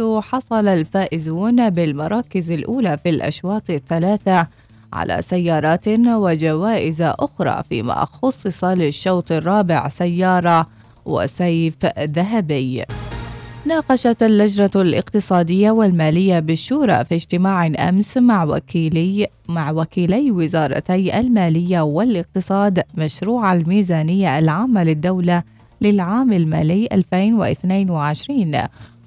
حصل الفائزون بالمراكز الأولى في الأشواط الثلاثة على سيارات وجوائز أخرى فيما خصص للشوط الرابع سيارة وسيف ذهبي. ناقشت اللجنة الاقتصادية والمالية بالشورى في اجتماع أمس مع وكيلي مع وكيلي وزارتي المالية والاقتصاد مشروع الميزانية العامة للدولة للعام المالي 2022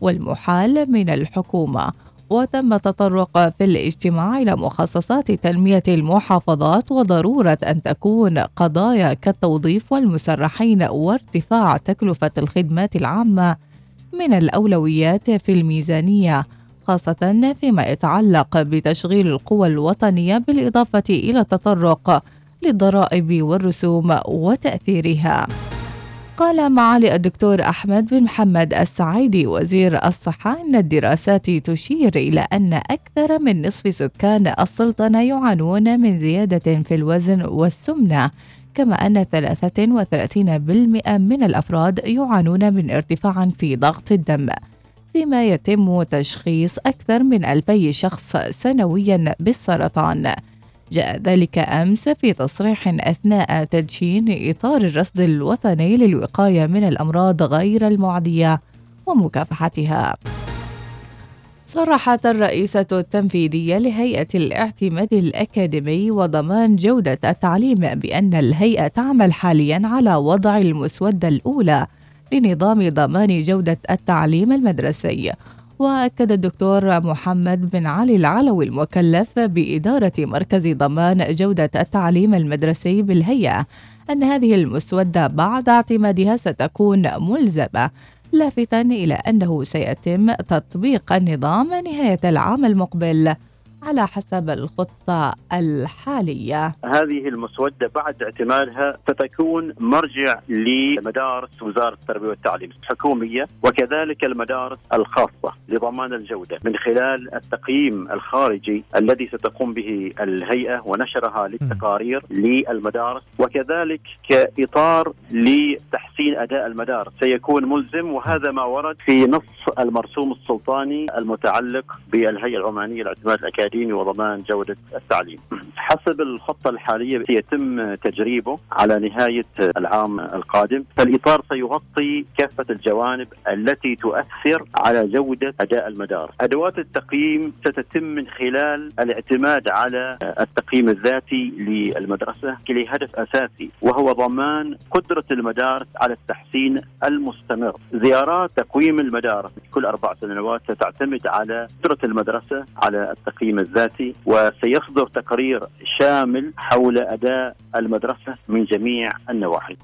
والمحال من الحكومة وتم التطرق في الاجتماع إلى مخصصات تنمية المحافظات وضرورة أن تكون قضايا كالتوظيف والمسرحين وارتفاع تكلفة الخدمات العامة من الأولويات في الميزانية خاصة فيما يتعلق بتشغيل القوى الوطنية بالإضافة إلى التطرق للضرائب والرسوم وتأثيرها. قال معالي الدكتور أحمد بن محمد السعيدي وزير الصحة أن الدراسات تشير إلى أن أكثر من نصف سكان السلطنة يعانون من زيادة في الوزن والسمنة كما أن 33% من الأفراد يعانون من ارتفاع في ضغط الدم فيما يتم تشخيص أكثر من ألفي شخص سنويا بالسرطان. جاء ذلك أمس في تصريح أثناء تدشين إطار الرصد الوطني للوقاية من الأمراض غير المعدية ومكافحتها. صرحت الرئيسة التنفيذية لهيئة الاعتماد الأكاديمي وضمان جودة التعليم بأن الهيئة تعمل حاليا على وضع المسودة الأولى لنظام ضمان جودة التعليم المدرسي وأكد الدكتور محمد بن علي العلوي المكلف بإدارة مركز ضمان جودة التعليم المدرسي بالهيئة أن هذه المسودة بعد اعتمادها ستكون ملزمة لافتا إلى أنه سيتم تطبيق النظام نهاية العام المقبل. على حسب الخطة الحالية. هذه المسودة بعد اعتمادها ستكون مرجع لمدارس وزارة التربية والتعليم الحكومية وكذلك المدارس الخاصة لضمان الجودة من خلال التقييم الخارجي الذي ستقوم به الهيئة ونشرها للتقارير للمدارس وكذلك كإطار لتحسين أداء المدارس. سيكون ملزم وهذا ما ورد في نص المرسوم السلطاني المتعلق بالهيئة العمانية للاعتماد الأكاديمي. التعليمي وضمان جودة التعليم. حسب الخطة الحالية سيتم تجريبه على نهاية العام القادم. فالإطار سيغطي كافة الجوانب التي تؤثر على جودة أداء المدارس أدوات التقييم ستتم من خلال الاعتماد على التقييم الذاتي للمدرسة لهدف أساسي وهو ضمان قدرة المدارس على التحسين المستمر. زيارات تقويم المدارس كل أربع سنوات ستعتمد على قدرة المدرسة على التقييم الذاتي وسيصدر تقرير شامل حول أداء المدرسة من جميع النواحي.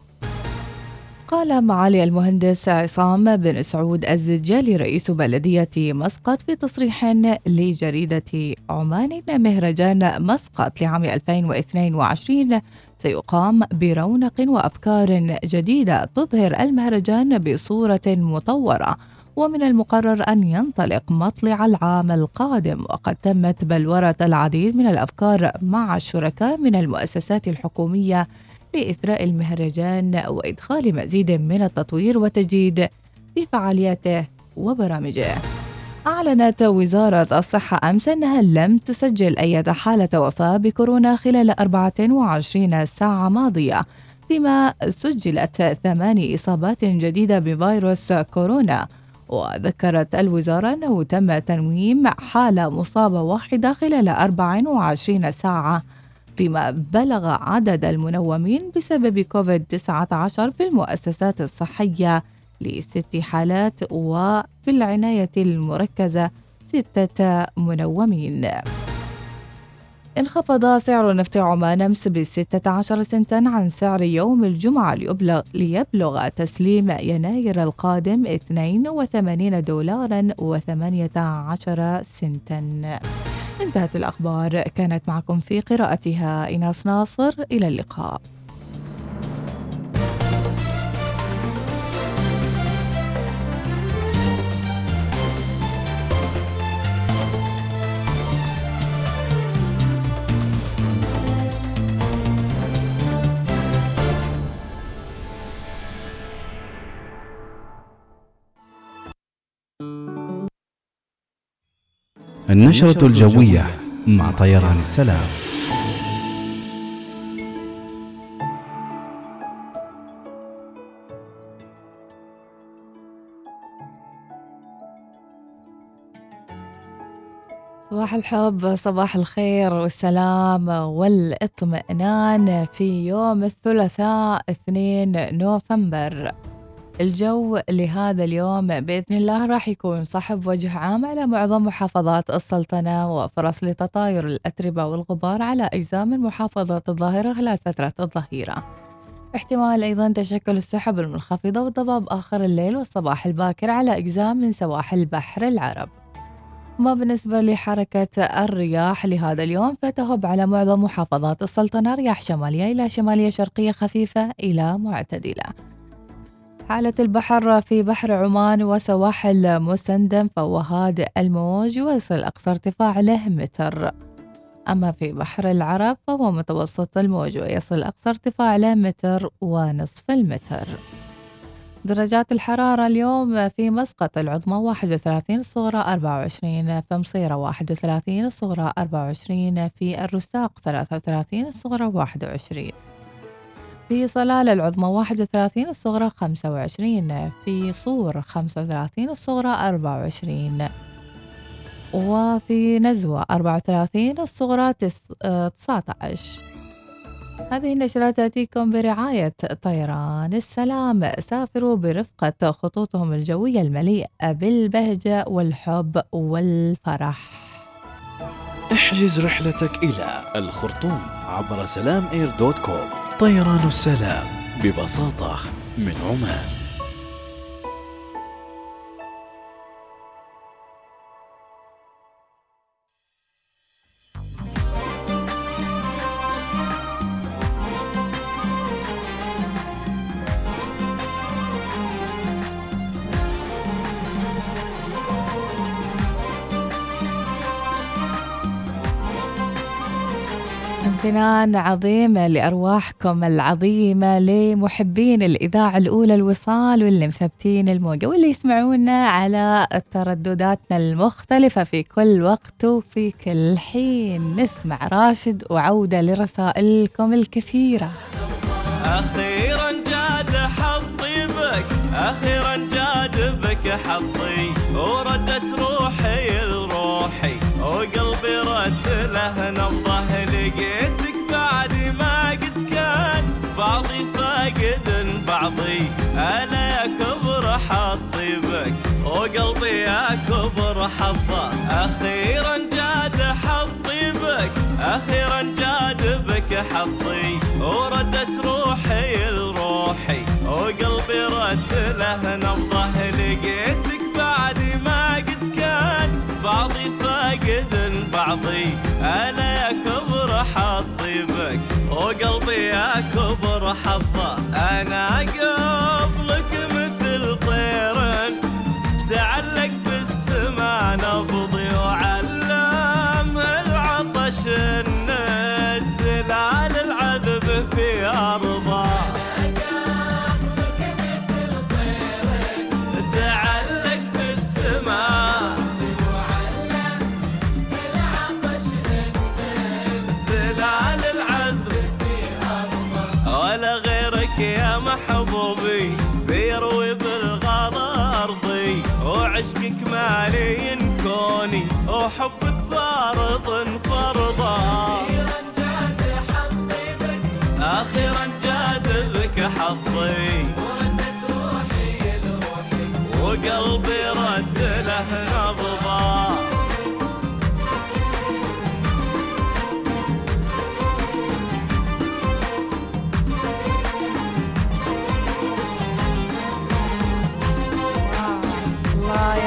قال معالي المهندس عصام بن سعود الزجالي رئيس بلدية مسقط في تصريح لجريدة عمان أن مهرجان مسقط لعام 2022 سيقام برونق وأفكار جديدة تظهر المهرجان بصورة مطورة ومن المقرر أن ينطلق مطلع العام القادم وقد تمت بلورة العديد من الأفكار مع الشركاء من المؤسسات الحكومية لإثراء المهرجان وإدخال مزيد من التطوير والتجديد في فعالياته وبرامجه. أعلنت وزارة الصحة أمس أنها لم تسجل أي حالة وفاة بكورونا خلال 24 ساعة ماضية فيما سجلت ثماني إصابات جديدة بفيروس كورونا وذكرت الوزارة أنه تم تنويم حالة مصابة واحدة خلال 24 ساعة فيما بلغ عدد المنومين بسبب كوفيد-19 في المؤسسات الصحية لست حالات وفي العناية المركزة ستة منومين. انخفض سعر نفط عمان أمس بستة عشر سنتا عن سعر يوم الجمعة ليبلغ, ليبلغ تسليم يناير القادم 82 دولارا و18 سنتا. انتهت الأخبار. كانت معكم في قراءتها إناس ناصر. إلى اللقاء. النشرة الجوية مع طيران السلام. صباح الحب صباح الخير والسلام والإطمئنان في يوم الثلاثاء 2 نوفمبر. الجو لهذا اليوم بإذن الله راح يكون صحب وجه عام على معظم محافظات السلطنة وفرص لتطاير الأتربة والغبار على أجزاء من محافظات الظاهرة خلال فترة الظهيرة. احتمال أيضا تشكل السحب المنخفضة والضباب آخر الليل والصباح الباكر على أجزاء من سواحل بحر العرب. ما بالنسبة لحركة الرياح لهذا اليوم فتهب على معظم محافظات السلطنة رياح شمالية إلى شمالية شرقية خفيفة إلى معتدلة. حالة البحر في بحر عمان وسواحل مسندم فهو هادئ الموج ويصل أقصى ارتفاع له متر. أما في بحر العرب فهو متوسط الموج ويصل أقصى ارتفاع له متر ونصف المتر. درجات الحرارة اليوم في مسقط العظمى 31 الصغرى 24 في مصيرة 31 الصغرى 24 في الرستاق 33 الصغرى 21 في صلالة العظمى 31 الصغرى 25 في صور 35 الصغرى 24 وفي نزوة 34 الصغرى 19 هذه النشرة تأتيكم برعاية طيران السلام. سافروا برفقة خطوطهم الجوية المليئة بالبهجة والحب والفرح. احجز رحلتك إلى الخرطوم عبر سلام إير دوت كوم. طيران السلام ببساطة من عمان. امتنان عظيم لأرواحكم العظيمة لمحبين الإذاعة الأولى الوصال واللي مثبتين الموجة واللي يسمعونا على تردداتنا المختلفة في كل وقت وفي كل حين. نسمع راشد وعودة لرسائلكم الكثيرة. أخيرا جاد حظي بك أخيرا جاد بك حظي وردت روحي لروحي وقلبي رد له نبضه لقيتك وقلبي رد له نبضه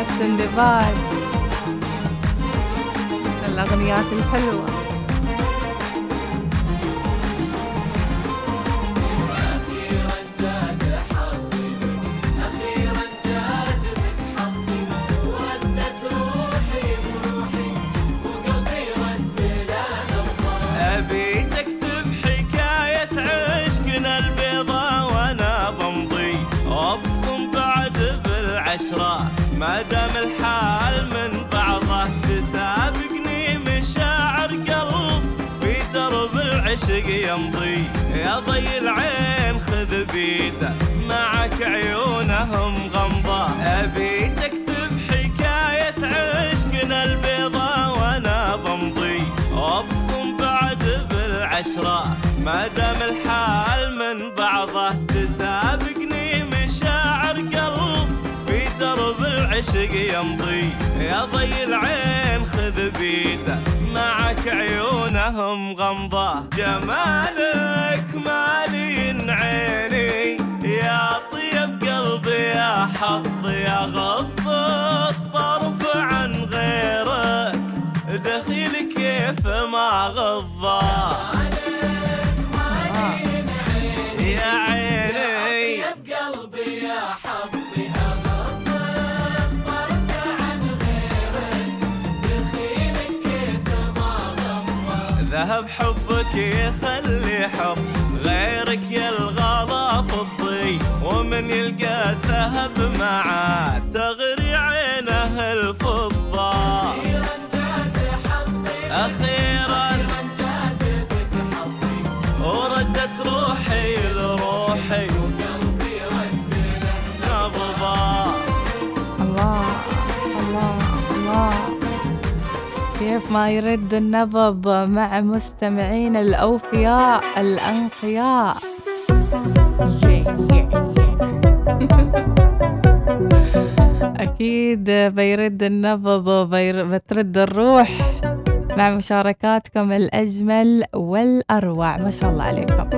السندباد الأغنيات الحلوة ما دام الحال من بعضه تسابقني مشاعر قلب في درب العشق يمضي. يا ضي العين خذ بيده معك عيونهم غمضة. أبي تكتب حكاية عشقنا البيضة وأنا بمضي. وابصم بعد بالعشرة ما دام الحال من العشق يمضي. يا ضي العين خذ بيده. معك عيونهم غمضة. جمالك مالين عيني. يا طيب قلبي يا حظ يا غض ومن يلقى الذهب معاه تغري عينه الفضة أخيرا وردت روحي لروحي نبضة الله الله الله كيف ما يرد النبض مع مستمعين الأوفياء الأنقياء. أكيد بيرد النبض وبترد الروح مع مشاركاتكم الأجمل والأروع. ما شاء الله عليكم.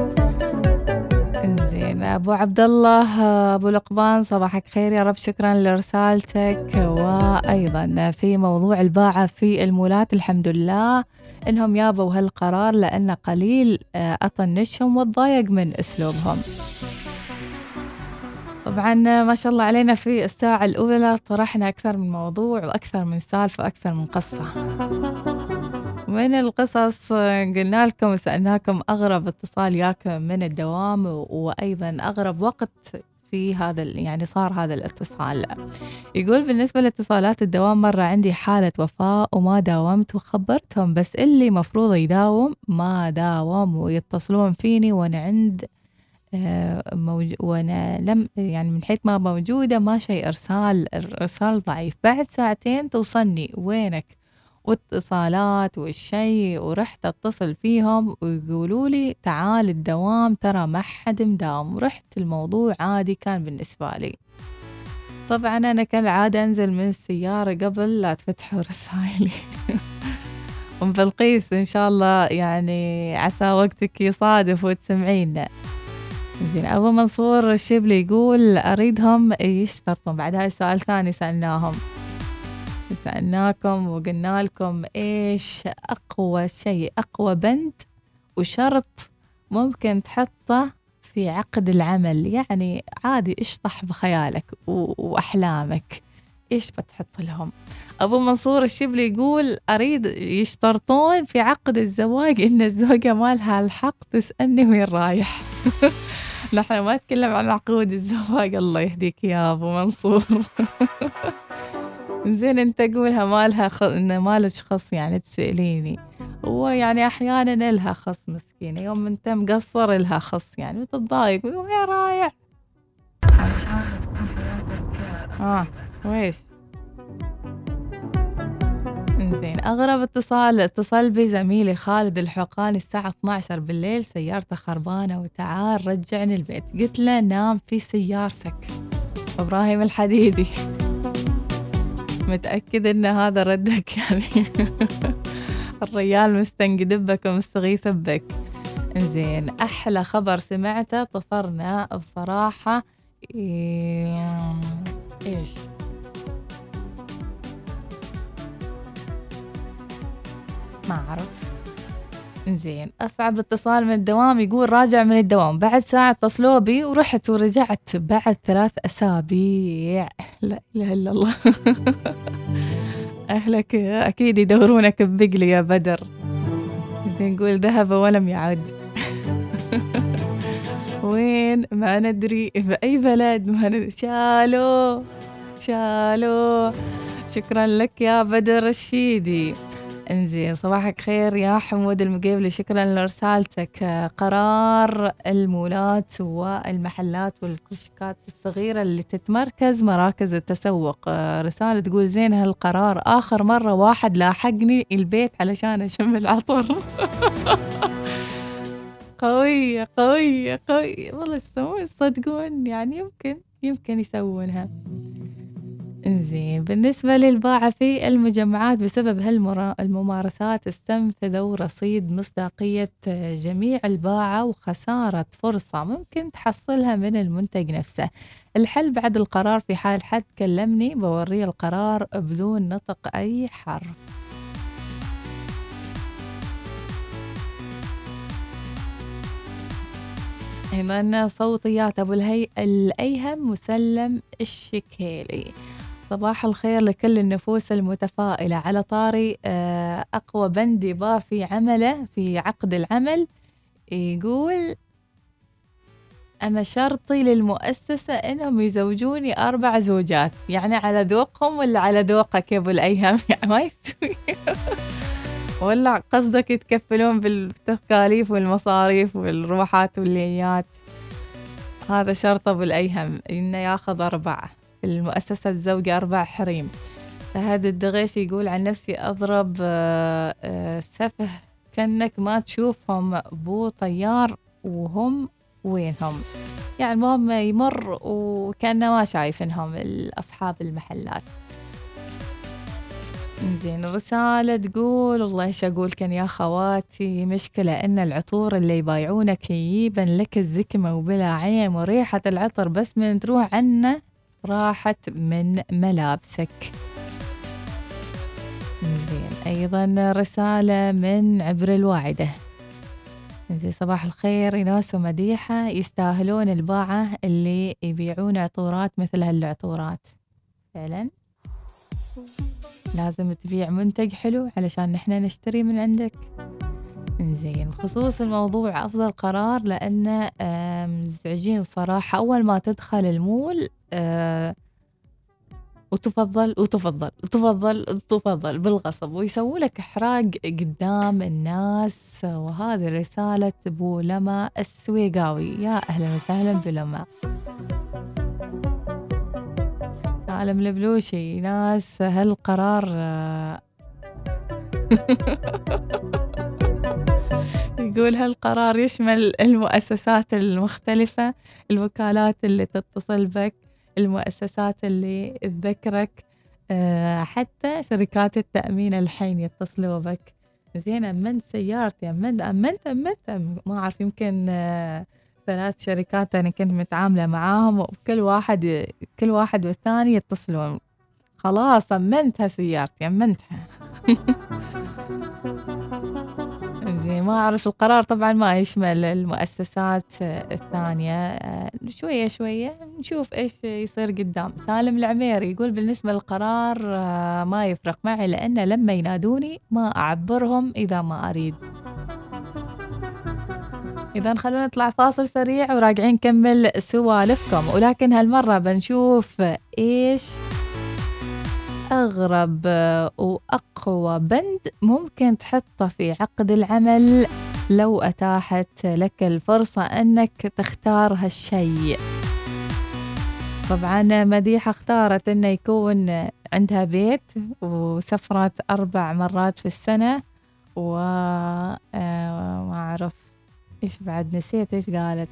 إنزين أبو عبد الله أبو لقبان صباحك خير يا رب. شكرا لرسالتك. وأيضا في موضوع الباعة في المولات الحمد لله إنهم يابوا هالقرار لأن قليل آه، أطنشهم واتضايق من أسلوبهم. طبعا ما شاء الله علينا في الساعة الأولى طرحنا أكثر من موضوع وأكثر من سالفة وأكثر من قصة. من القصص قلنا لكم وسألناكم أغرب اتصال ياكم من الدوام وأيضا أغرب وقت في هذا يعني صار هذا الاتصال. يقول بالنسبة لاتصالات الدوام مرة عندي حالة وفاة وما داومت وخبرتهم بس اللي مفروض يداوم ما داوم ويتصلون فيني وأنا عند موج... وأنا لم يعني من حيث ما موجودة ما شيء ارسال الارسال ضعيف. بعد ساعتين توصلني وينك؟ واتصالات والشيء ورحت أتصل فيهم ويقولوا لي تعال الدوام ترى ما حد مداوم. رحت الموضوع عادي كان بالنسبة لي. طبعا أنا كالعادة أنزل من السيارة قبل لا تفتحوا رسائلي. ام بلقيس إن شاء الله يعني عسى وقتك يصادف وتسمعينا. زين أبو منصور الشبلي يقول أريدهم يشترطون بعد هاي سؤال ثاني سألناهم. سألناكم وقلنا لكم إيش أقوى شيء أقوى بند وشرط ممكن تحطه في عقد العمل؟ يعني عادي اشطح بخيالك و- وأحلامك؟ إيش بتحط لهم؟ أبو منصور الشبلي يقول أريد يشترطون في عقد الزواج إن الزوجة ما لها الحق تسألني وين رايح. نحن ما نتكلم عن عقود الزواج الله يهديك يا أبو منصور. زين أنت قولها ما لها خ... إن ما لك خص يعني تسأليني. هو يعني أحيانا لها خص مسكينة يوم أنت مقصر لها خص يعني وتتضايق وين رايح؟ آه ويش زين. أغرب اتصال اتصل بي زميلي خالد الحقاني الساعة 12 بالليل سيارته خربانة وتعال رجعني البيت. قلت له نام في سيارتك. إبراهيم الحديدي. متأكد إن هذا ردك يعني. الريال مستنقد بك ومستغيث بك. زين أحلى خبر سمعته طفرنا بصراحة. إيه... ما أعرف. زين أصعب اتصال من الدوام يقول راجع من الدوام. بعد ساعة اتصلوا بي ورحت ورجعت بعد ثلاث أسابيع. لا إله إلا الله. أهلك أكيد يدورونك ببقلي يا بدر. زين نقول ذهب ولم يعد. وين؟ ما ندري. بأي بلد؟ ما ندري. شالو شالو. شكرا لك يا بدر الشيدي. إنزين. صباحك خير يا حمود المقيبلي. شكرا لرسالتك. آه، قرار المولات والمحلات والكشكات الصغيرة اللي تتمركز مراكز التسوق. آه، رسالة تقول زين هالقرار آخر مرة واحد لاحقني البيت علشان أشم العطر قوية قوية قوية والله تصدقون يعني يمكن يمكن يسوونها. إنزين بالنسبة للباعة في المجمعات بسبب هالممارسات استنفذوا رصيد مصداقية جميع الباعة وخسارة فرصة ممكن تحصلها من المنتج نفسه. الحل بعد القرار في حال حد كلمني بوريه القرار بدون نطق أي حرف. أيضا صوتيات أبو الهي الأيهم مسلم الشكيلي. صباح الخير لكل النفوس المتفائلة. على طاري آه، أقوى بند يضاف في عمله في عقد العمل يقول أنا شرطي للمؤسسة إنهم يزوجوني أربع زوجات. يعني على ذوقهم ولا على ذوقك يا أبو الأيهم يعني ما يستوي ولا قصدك يتكفلون بالتكاليف والمصاريف والروحات والليات. هذا شرط أبو الأيهم إنه ياخذ أربعة. المؤسسة الزوجة أربع حريم. فهذا الدغيش يقول عن نفسي أضرب آه، آه، سفه كأنك ما تشوفهم بو طيار وهم وينهم. يعني المهم يمر وكأنه ما شايفنهم أصحاب المحلات. زين الرسالة تقول والله إيش أقول كان يا خواتي؟ مشكلة إن العطور اللي يبايعونك يجيبن لك الزكمة وبلا عين وريحة العطر بس من تروح عنه راحت من ملابسك. زين. أيضا رسالة من عبر الواعدة. زين صباح الخير يناس ومديحة. يستاهلون الباعة اللي يبيعون عطورات مثل هالعطورات. فعلا. لازم تبيع منتج حلو علشان نحنا نشتري من عندك. زين بخصوص الموضوع أفضل قرار لأنه مزعجين صراحة. أول ما تدخل المول آه، وتفضل وتفضل وتفضل وتفضل بالغصب ويسووا لك إحراج قدام الناس. وهذه رسالة أبو لما السويقاوي. يا أهلا وسهلا بلما عالم البلوشي ناس هالقرار آه، يقول هالقرار يشمل المؤسسات المختلفة الوكالات اللي تتصل بك المؤسسات اللي تذكرك آه، حتى شركات التأمين الحين يتصلوا بك. زين أمنت سيارتي؟ أمنت أمنت أمنت ما أعرف يمكن آه، ثلاث شركات أنا كنت متعاملة معاهم وكل واحد كل واحد والثاني يتصلون. خلاص أمنتها سيارتي؟ أمنتها زين ما أعرف القرار طبعا ما يشمل المؤسسات الثانية. شوية شوية نشوف إيش يصير قدام. سالم العميري يقول بالنسبة للقرار ما يفرق معي لأن لما ينادوني ما أعبرهم إذا ما أريد. إذا خلونا نطلع فاصل سريع وراجعين نكمل سوالفكم. ولكن هالمرة بنشوف إيش أغرب وأقوى بند ممكن تحطه في عقد العمل لو أتاحت لك الفرصة أنك تختار هالشيء. طبعا مديحة اختارت أنه يكون عندها بيت وسفرت أربع مرات في السنة وما آه، أعرف إيش بعد نسيت إيش قالت.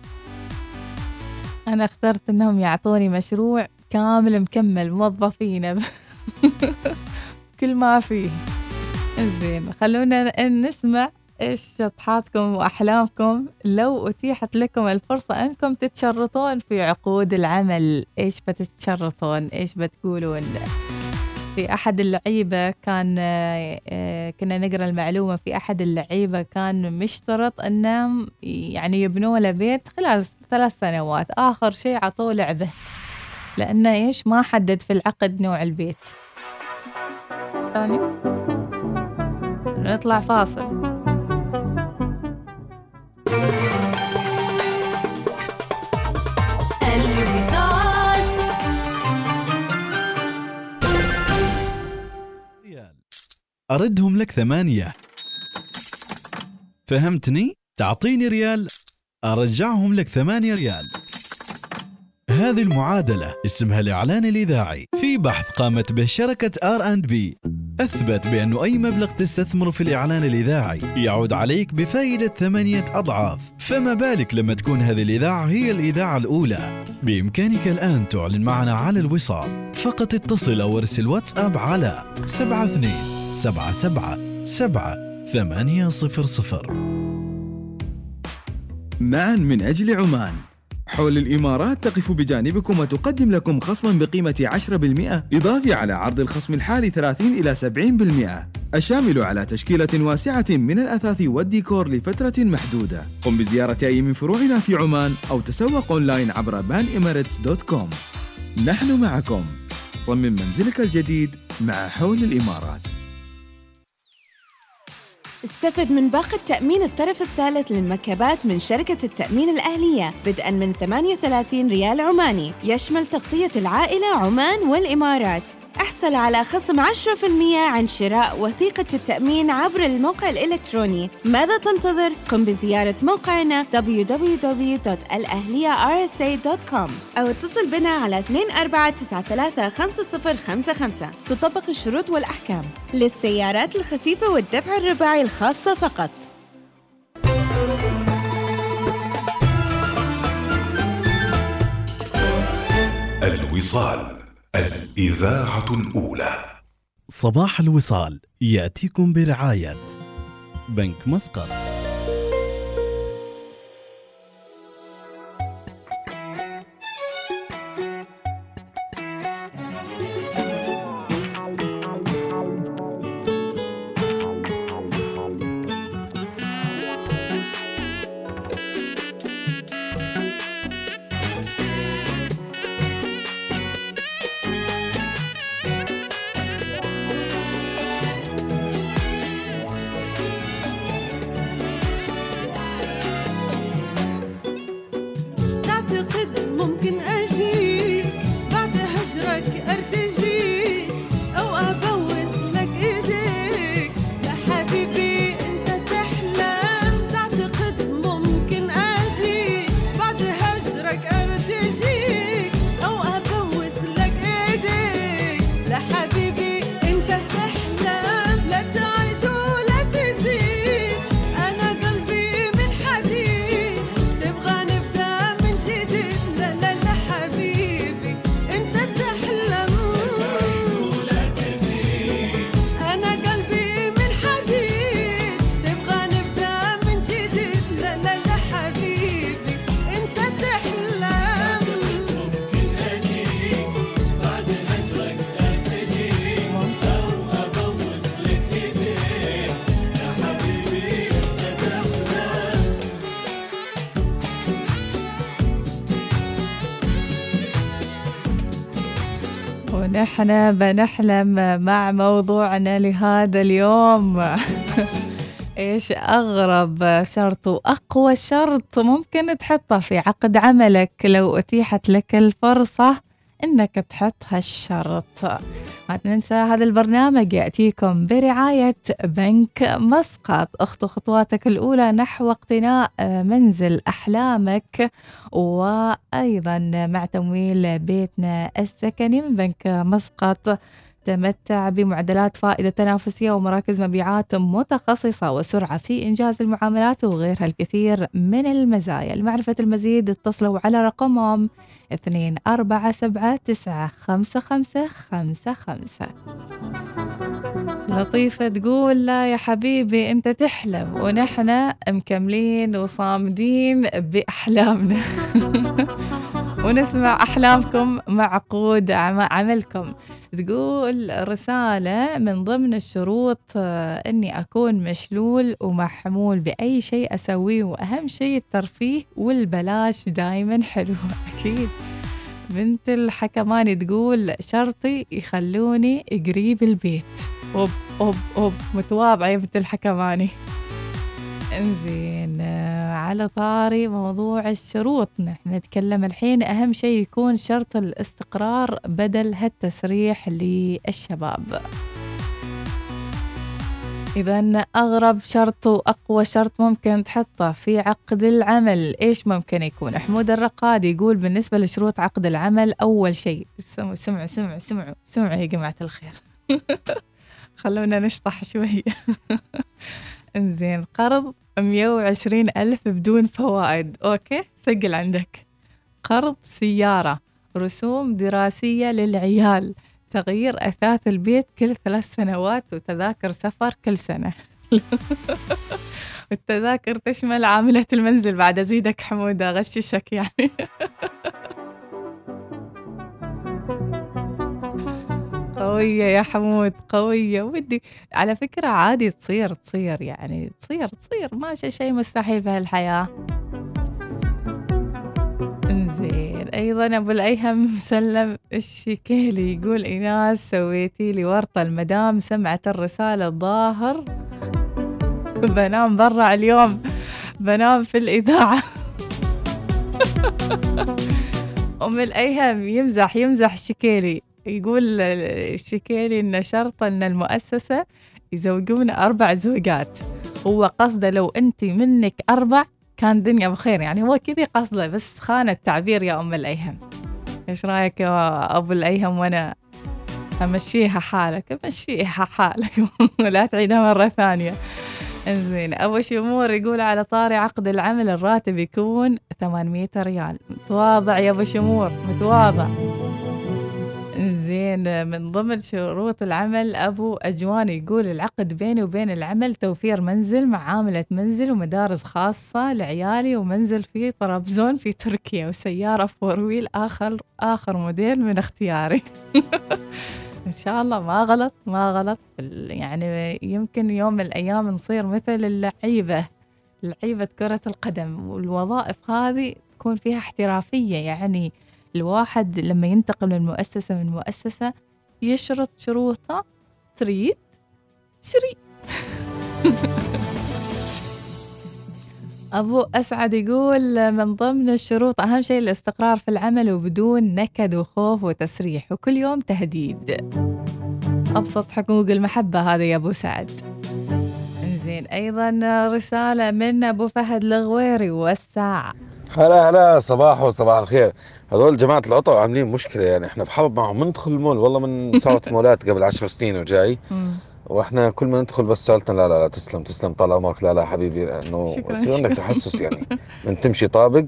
أنا اخترت إنهم يعطوني مشروع كامل مكمل موظفين. كل ما فيه. زين خلونا نسمع إيش شطحاتكم وأحلامكم. لو أتيحت لكم الفرصة أنكم تتشرطون في عقود العمل إيش بتتشرطون؟ إيش بتقولون؟ في أحد اللعيبة كان آه، كنا نقرأ المعلومة في أحد اللعيبة كان مشترط إنهم يعني يبنوا له بيت خلال ثلاث سنوات. آخر شيء عطوه لعبة. لأنه إيش؟ ما حدد في العقد نوع البيت. ثاني. نطلع فاصل. أردهم لك ثمانية. فهمتني؟ تعطيني ريال أرجعهم لك ثمانية ريال. هذه المعادلة اسمها الإعلان الإذاعي. في بحث قامت به شركة R and B. أثبت بأنه أي مبلغ تستثمر في الإعلان الإذاعي يعود عليك بفائدة ثمانية أضعاف. فما بالك لما تكون هذه الإذاعة هي الإذاعة الأولى؟ بإمكانك الآن تعلن معنا على الوصال. فقط اتصل أو ارسل واتساب على 72 77 7 800 معا من أجل عمان. حول الإمارات تقف بجانبكم وتقدم لكم خصما بقيمة 10% إضافي على عرض الخصم الحالي 30 إلى 70% الشامل على تشكيلة واسعة من الأثاث والديكور لفترة محدودة. قم بزيارة أي من فروعنا في عمان أو تسوق أونلاين عبر banemirates.com نحن معكم. صمم منزلك الجديد مع حول الإمارات. استفد من باقة تأمين الطرف الثالث للمركبات من شركة التأمين الأهلية بدءا من 38 ريال عماني يشمل تغطية العائلة عمان والإمارات. أحصل على خصم 10% عن شراء وثيقة التأمين عبر الموقع الإلكتروني. ماذا تنتظر؟ قم بزيارة موقعنا www.الأهلية.rsa.com أو اتصل بنا على 24935055 تطبق الشروط والأحكام. للسيارات الخفيفة والدفع الرباعي الخاصة فقط. الوصال. الإذاعة الأولى. صباح الوصال يأتيكم برعاية بنك مسقط. ونحن بنحلم مع موضوعنا لهذا اليوم. إيش أغرب شرط وأقوى شرط ممكن تحطه في عقد عملك لو أتيحت لك الفرصة؟ إنك تحط هالشرط. ما تنسى هذا البرنامج يأتيكم برعاية بنك مسقط. اخطو خطواتك الأولى نحو اقتناء منزل أحلامك وأيضا مع تمويل بيتنا السكني من بنك مسقط. تمتع بمعدلات فائدة تنافسية ومراكز مبيعات متخصصة وسرعة في إنجاز المعاملات وغيرها الكثير من المزايا. لمعرفة المزيد اتصلوا على رقمهم اثنين أربعة سبعة تسعة خمسة خمسة خمسة خمسة. لطيفة تقول لا يا حبيبي أنت تحلم ونحن مكملين وصامدين بأحلامنا. ونسمع أحلامكم مع عقود عم- عملكم. تقول رسالة من ضمن الشروط آه، أني أكون مشلول ومحمول بأي شيء أسويه وأهم شيء الترفيه والبلاش دايما حلو. أكيد. بنت الحكماني تقول شرطي يخلوني قريب البيت. أوب أوب أوب. متواضعة يا بنت الحكماني. انزين. آه، على طاري موضوع الشروط. نحن نتكلم الحين. أهم شيء يكون شرط الاستقرار بدل هالتسريح للشباب. إذا أغرب شرط وأقوى شرط ممكن تحطه في عقد العمل. إيش ممكن يكون؟ حمود الرقاد يقول بالنسبة لشروط عقد العمل أول شيء سمعوا سمعوا سمعوا سمعوا سمعوا يا جماعة الخير. خلونا نشطح شوية انزين قرض 120 ألف بدون فوائد. أوكي؟ سجل عندك. قرض سيارة رسوم دراسية للعيال تغيير أثاث البيت كل ثلاث سنوات وتذاكر سفر كل سنة. والتذاكر تشمل عاملة المنزل. بعد أزيدك حمودة أغششك يعني. قوية يا حمود قوية. ودي على فكرة عادي تصير تصير يعني تصير تصير. ما شي شيء مستحيل في هالحياة. إنزين أيضا أبو الأيهم مسلم الشكيلي يقول إيناس سويتي لي ورطة المدام سمعت الرسالة الظاهر بنام برا اليوم بنام في الإذاعة. أم الأيهم يمزح يمزح الشكيلي يقول الشكيلي إن شرط إن المؤسسة يزوجون أربع زوجات. هو قصده لو أنت منك أربع كان دنيا بخير يعني هو كذي قصده بس خان التعبير يا أم الأيهم. إيش رأيك يا أبو الأيهم؟ وأنا أمشيها حالك أمشيها حالك. ولا تعيدها مرة ثانية. إنزين أبو شمور يقول على طاري عقد العمل الراتب يكون 800 ريال. متواضع يا أبو شمور متواضع. زين من ضمن شروط العمل أبو أجوان يقول العقد بيني وبين العمل توفير منزل مع عاملة منزل ومدارس خاصة لعيالي ومنزل في طرابزون في تركيا وسيارة four wheel آخر آخر موديل من اختياري. إن شاء الله ما غلط ما غلط. يعني يمكن يوم من الأيام نصير مثل اللعيبة لعيبة كرة القدم. والوظائف هذه تكون فيها احترافية يعني الواحد لما ينتقل من مؤسسة من مؤسسة يشرط شروطه تريد شري. أبو أسعد يقول من ضمن الشروط أهم شيء الاستقرار في العمل وبدون نكد وخوف وتسريح وكل يوم تهديد. أبسط حقوق المحبة هذا يا أبو سعد. زين أيضا رسالة من أبو فهد الغويري والساعة. هلا هلا صباح وصباح الخير. هذول جماعة العطا عاملين مشكلة يعني. إحنا بحرب معهم ندخل المول. والله من صارت مولات قبل عشر سنين وجاي. وإحنا كل ما ندخل بس سالتنا لا لا لا تسلم تسلم طال عمرك. لا لا حبيبي لأنه يصير عندك. تحسس يعني. من تمشي طابق.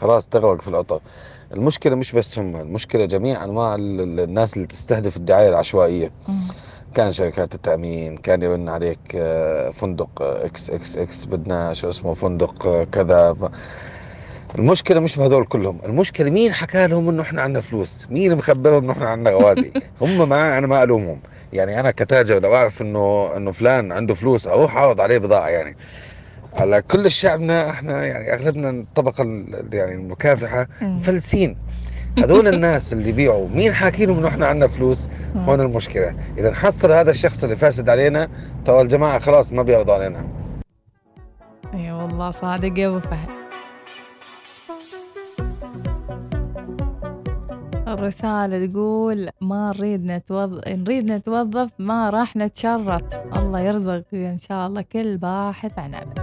خلاص تغرق في العطا المشكلة مش بس هم المشكلة جميع أنواع ال- ال- الناس اللي تستهدف الدعاية العشوائية. كان شركات التأمين كان يرن عليك آه، فندق آه، إكس إكس إكس بدنا شو اسمه فندق آه، كذا. المشكلة مش بهذول كلهم المشكلة مين حكى لهم إنه إحنا عندنا فلوس؟ مين مخبرهم إنه إحنا عندنا غوازي؟ هم ما أنا ما ألومهم. يعني أنا كتاجر لو أعرف إنه إنه فلان عنده فلوس أروح اعرض عليه بضاعة يعني. على كل شعبنا إحنا يعني أغلبنا الطبقة ال- يعني المكافحة مفلسين هذول الناس اللي بيبيعوا مين حاكينهم إنه إحنا عندنا فلوس؟ هون المشكلة. إذا حصل هذا الشخص اللي فاسد علينا ترى الجماعة خلاص ما بيعرضوا علينا. اي والله صادق يا أبو فهد. الرسالة تقول ما نريد نتوظف نريد نتوظف ما راح نتشرط. الله يرزق إن شاء الله كل باحث عن عمل.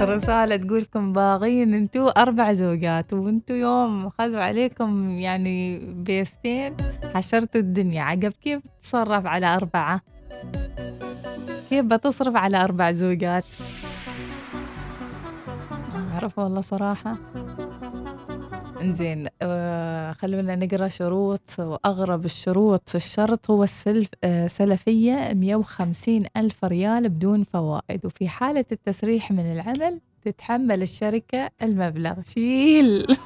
الرسالة تقول لكم باغين انتو أربع زوجات وانتو يوم خذوا عليكم يعني بيستين حشرتوا الدنيا. عقب كيف تتصرف على أربعة؟ كيف بتصرف على أربع زوجات؟ أعرف والله صراحة. إنزين آه خلونا نقرأ شروط. وأغرب الشروط الشرط هو السلف آه سلفية 150 ألف ريال بدون فوائد. وفي حالة التسريح من العمل تتحمل الشركة المبلغ. شيل.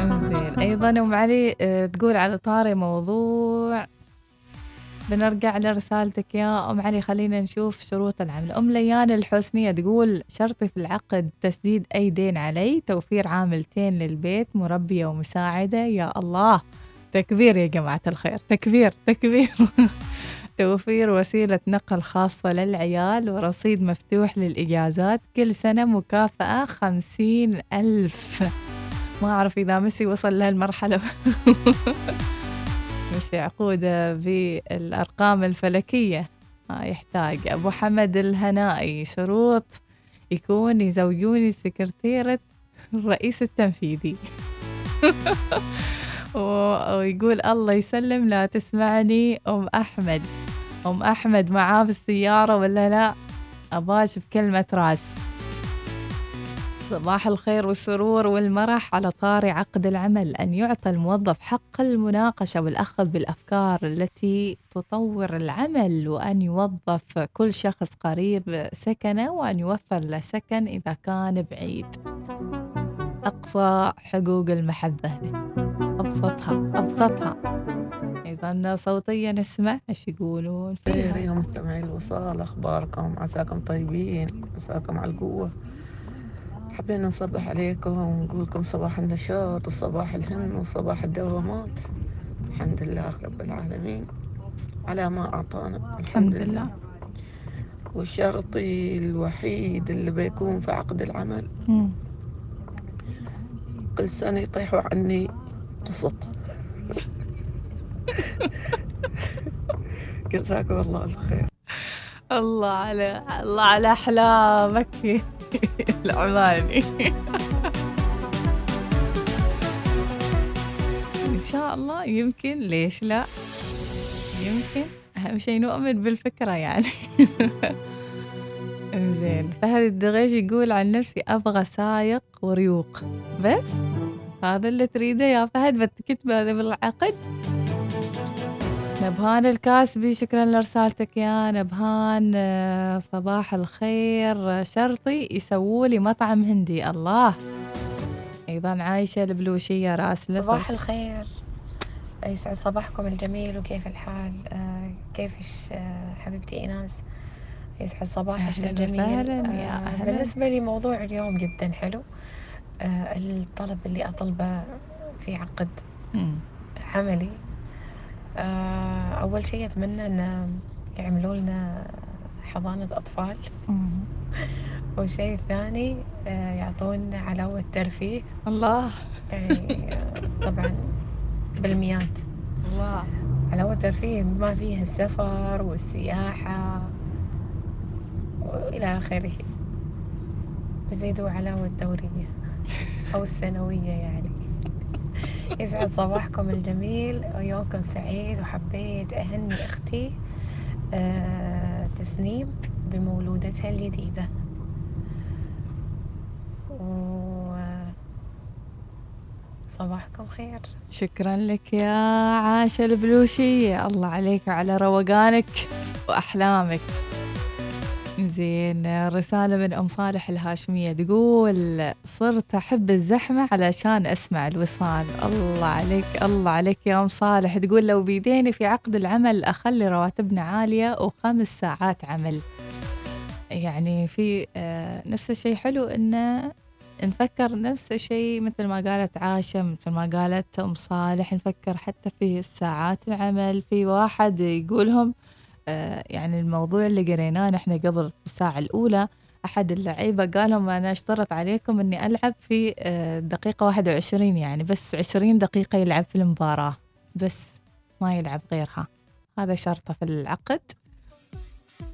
إنزين أيضا أم علي آه، تقول على طاري موضوع بنرجع لرسالتك يا أم علي. خلينا نشوف شروط العمل. أم ليان الحسنية تقول شرطي في العقد تسديد أي دين علي توفير عاملتين للبيت مربيه ومساعدة. يا الله تكبير يا جماعة الخير. تكبير تكبير. توفير وسيلة نقل خاصة للعيال ورصيد مفتوح للإجازات. كل سنة مكافأة خمسين ألف. ما أعرف إذا ميسي وصل لهالمرحلة. ميسي عقوده بالأرقام الفلكية. ما يحتاج أبو حمد الهنائي. شروط يكون يزوجوني سكرتيرة الرئيس التنفيذي. ويقول الله يسلم لا تسمعني أم أحمد. أم أحمد معاه بالسيارة ولا لا؟ أباش بكلمة راس. صباح الخير والسرور والمرح على طاري عقد العمل أن يعطى الموظف حق المناقشة والأخذ بالأفكار التي تطور العمل وأن يوظف كل شخص قريب سكنه وأن يوفر له سكن إذا كان بعيد. أقصى حقوق المحبة أبسطها أبسطها. إذا صوتيا نسمع إيش يقولون. خير يا مستمعي الوصال أخباركم؟ عساكم طيبين؟ عساكم على القوة؟ حبينا نصبح عليكم ونقول لكم صباح النشاط وصباح الهن وصباح الدوامات. الحمد لله رب العالمين. على ما أعطانا. الحمد لله. والشرطي الوحيد اللي بيكون في عقد العمل. مم. كل سنة يطيحوا عني قسط جزاكم الله الخير. الله على الله على أحلامك. العماني إن شاء الله يمكن ليش لا؟ يمكن. أهم شيء نؤمن بالفكرة يعني. زين فهد الدغيش يقول عن نفسي أبغى سايق وريوق. بس؟ هذا اللي تريده يا فهد؟ بتكتب هذا بالعقد. نبهان الكاسبي شكرا لرسالتك يا نبهان. آه، صباح الخير. آه، شرطي يسووا لي مطعم هندي الله. أيضا عايشة البلوشية راسله صباح الخير. يسعد صباحكم الجميل وكيف الحال؟ آه كيفش حبيبتي إيناس؟ يسعد صباحك الجميل. وسهلاً، يا أهلاً. بالنسبة لي موضوع اليوم جدا حلو. الطلب اللي أطلبه في عقد. عملي أول شيء أتمنى أن يعملوا لنا حضانة أطفال. والشيء الثاني آه يعطونا علاوة ترفيه الله. يعني آه، طبعا بالمئات الله. علاوة ترفيه ما فيها السفر والسياحة وإلى آخره. يزيدوا علاوة دورية أو السنوية يعني. يسعد صباحكم الجميل ويومكم سعيد وحبيت أهني أختي آه تسنيم بمولودتها الجديدة. صباحكم خير. شكرا لك يا عاشة البلوشية الله عليك وعلى روقانك وأحلامك. زين. رسالة من أم صالح الهاشمية تقول صرت أحب الزحمة علشان أسمع الوصال. الله عليك الله عليك يا أم صالح. تقول لو بيديني في عقد العمل أخلي رواتبنا عالية وخمس ساعات عمل. يعني في آه، نفس الشيء حلو إنه نفكر نفس الشيء مثل ما قالت عاشة مثل ما قالت أم صالح. نفكر حتى في ساعات العمل. في واحد يقولهم يعني الموضوع اللي قريناه نحن قبل الساعة الأولى أحد اللعيبة قالهم أنا اشترط عليكم أني ألعب في آه، دقيقة 21 يعني بس 20 دقيقة يلعب في المباراة بس ما يلعب غيرها. هذا شرطه في العقد.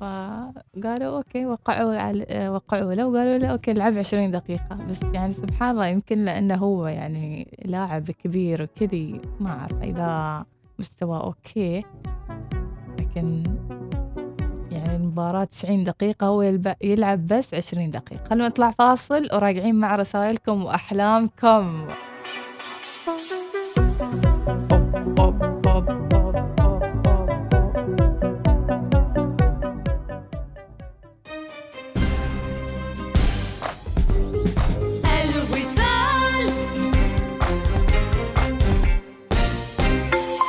فقالوا okay وقعوا على آه، وقعوا له وقالوا له okay لعب 20 دقيقة. بس يعني سبحان الله يمكن لأنه هو يعني لاعب كبير وكذي ما أعرف إذا مستوى أوكي. لكن يعني المباراة 90 دقيقة هو يلعب بس 20 دقيقة. خلونا نطلع فاصل وراجعين مع رسائلكم وأحلامكم.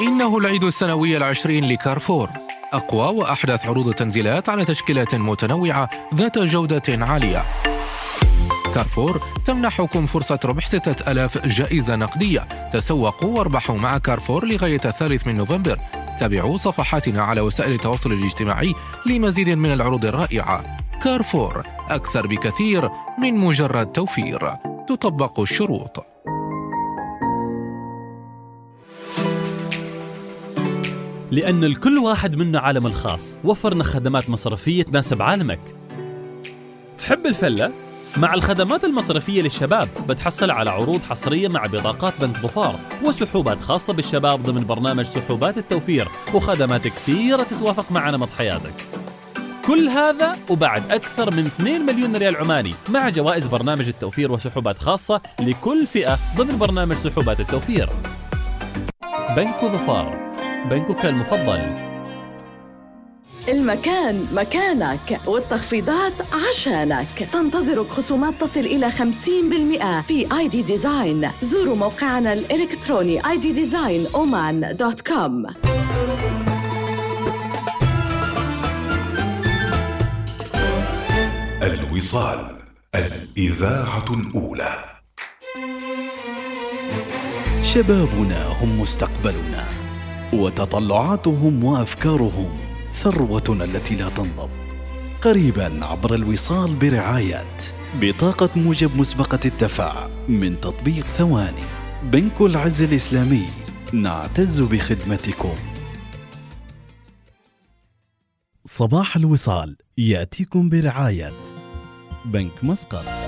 إنه العيد السنوي العشرين لكارفور. أقوى وأحدث عروض التنزيلات على تشكيلات متنوعة ذات جودة عالية. كارفور تمنحكم فرصة ربح 6000 جائزة نقدية. تسوقوا واربحوا مع كارفور لغاية الثالث من نوفمبر. تابعوا صفحاتنا على وسائل التواصل الاجتماعي لمزيد من العروض الرائعة. كارفور أكثر بكثير من مجرد توفير. تطبق الشروط. لأن لكل واحد منا عالم الخاص. وفرنا خدمات مصرفية تناسب عالمك. تحب الفلة؟ مع الخدمات المصرفية للشباب بتحصل على عروض حصرية مع بطاقات بنك ظفار وسحوبات خاصة بالشباب ضمن برنامج سحوبات التوفير وخدمات كثيرة تتوافق مع نمط حياتك. كل هذا وبعد أكثر من 2 مليون ريال عماني مع جوائز برنامج التوفير وسحوبات خاصة لكل فئة ضمن برنامج سحوبات التوفير. بنك ظفار. بنكك المفضل. المكان مكانك والتخفيضات عشانك. تنتظرك خصومات تصل إلى 50% في اي دي ديزاين زوروا موقعنا الإلكتروني iddesignoman.com الوصال الإذاعة الأولى. شبابنا هم مستقبلنا. وتطلعاتهم وأفكارهم ثروتنا التي لا تنضب. قريبا عبر الوصال برعايه بطاقة موجب مسبقة الدفع من تطبيق ثواني. بنك العز الإسلامي نعتز بخدمتكم. صباح الوصال يأتيكم برعاية. بنك مسقط.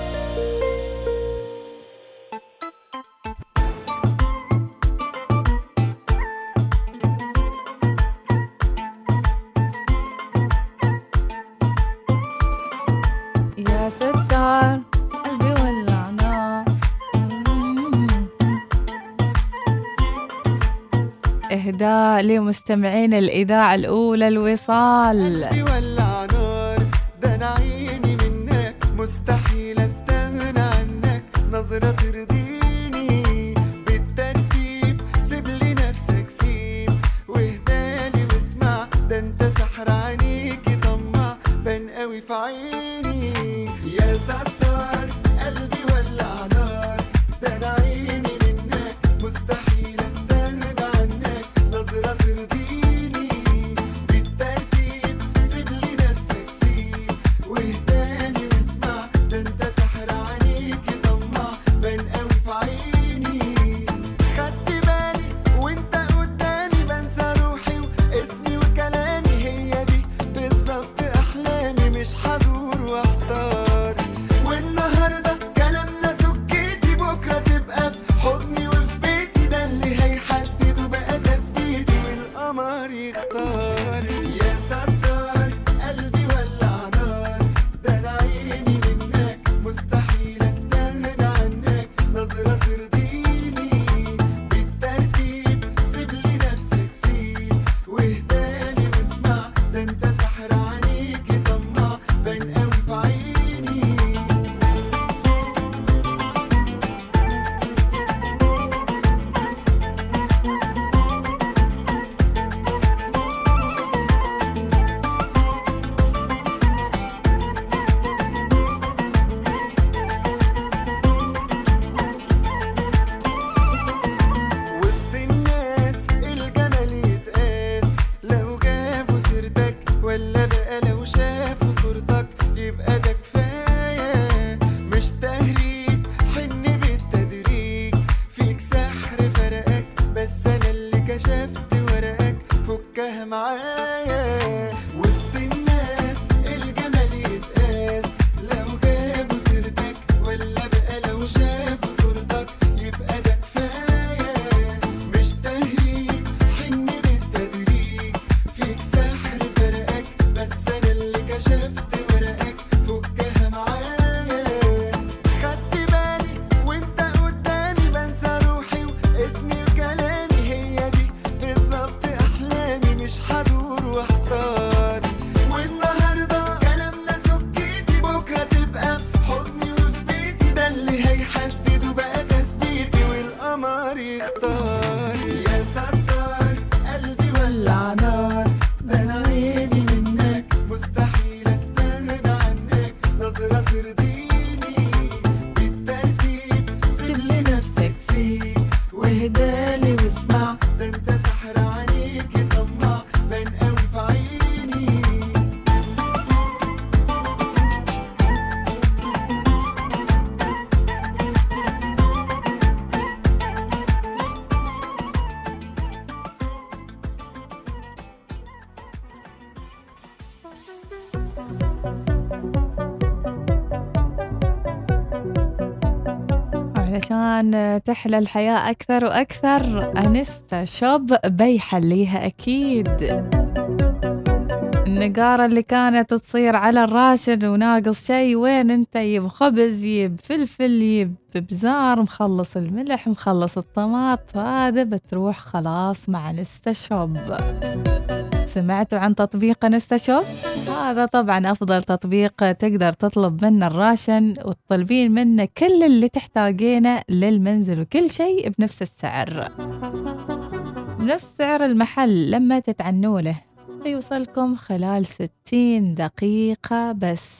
لمستمعين الإذاعة الأولى الوصال. ولع نار ده أنا عيني منك. مستحيل أستغنى عنك. نظرة ترضيني. بالترتيب سيب لي نفسك سيب. واهدالي واسمع ده أنت سحر عينيكي طمع. بان قوي في عيني. تحلى الحياة أكثر وأكثر. Instashop بيحليها أكيد. النقارة اللي كانت تصير على ال ration وناقص شي وين انت؟ يب خبز يب فلفل يب بزار مخلص الملح مخلص الطماط. هذا بتروح خلاص مع Instashop. سمعتوا عن تطبيق Instashop؟ هذا طبعا أفضل تطبيق تقدر تطلب منه ال ration وتطلبين منه كل اللي تحتاجينه للمنزل وكل شيء بنفس السعر. بنفس سعر المحل لما تتعنوا يوصلكم خلال 60 دقيقة بس.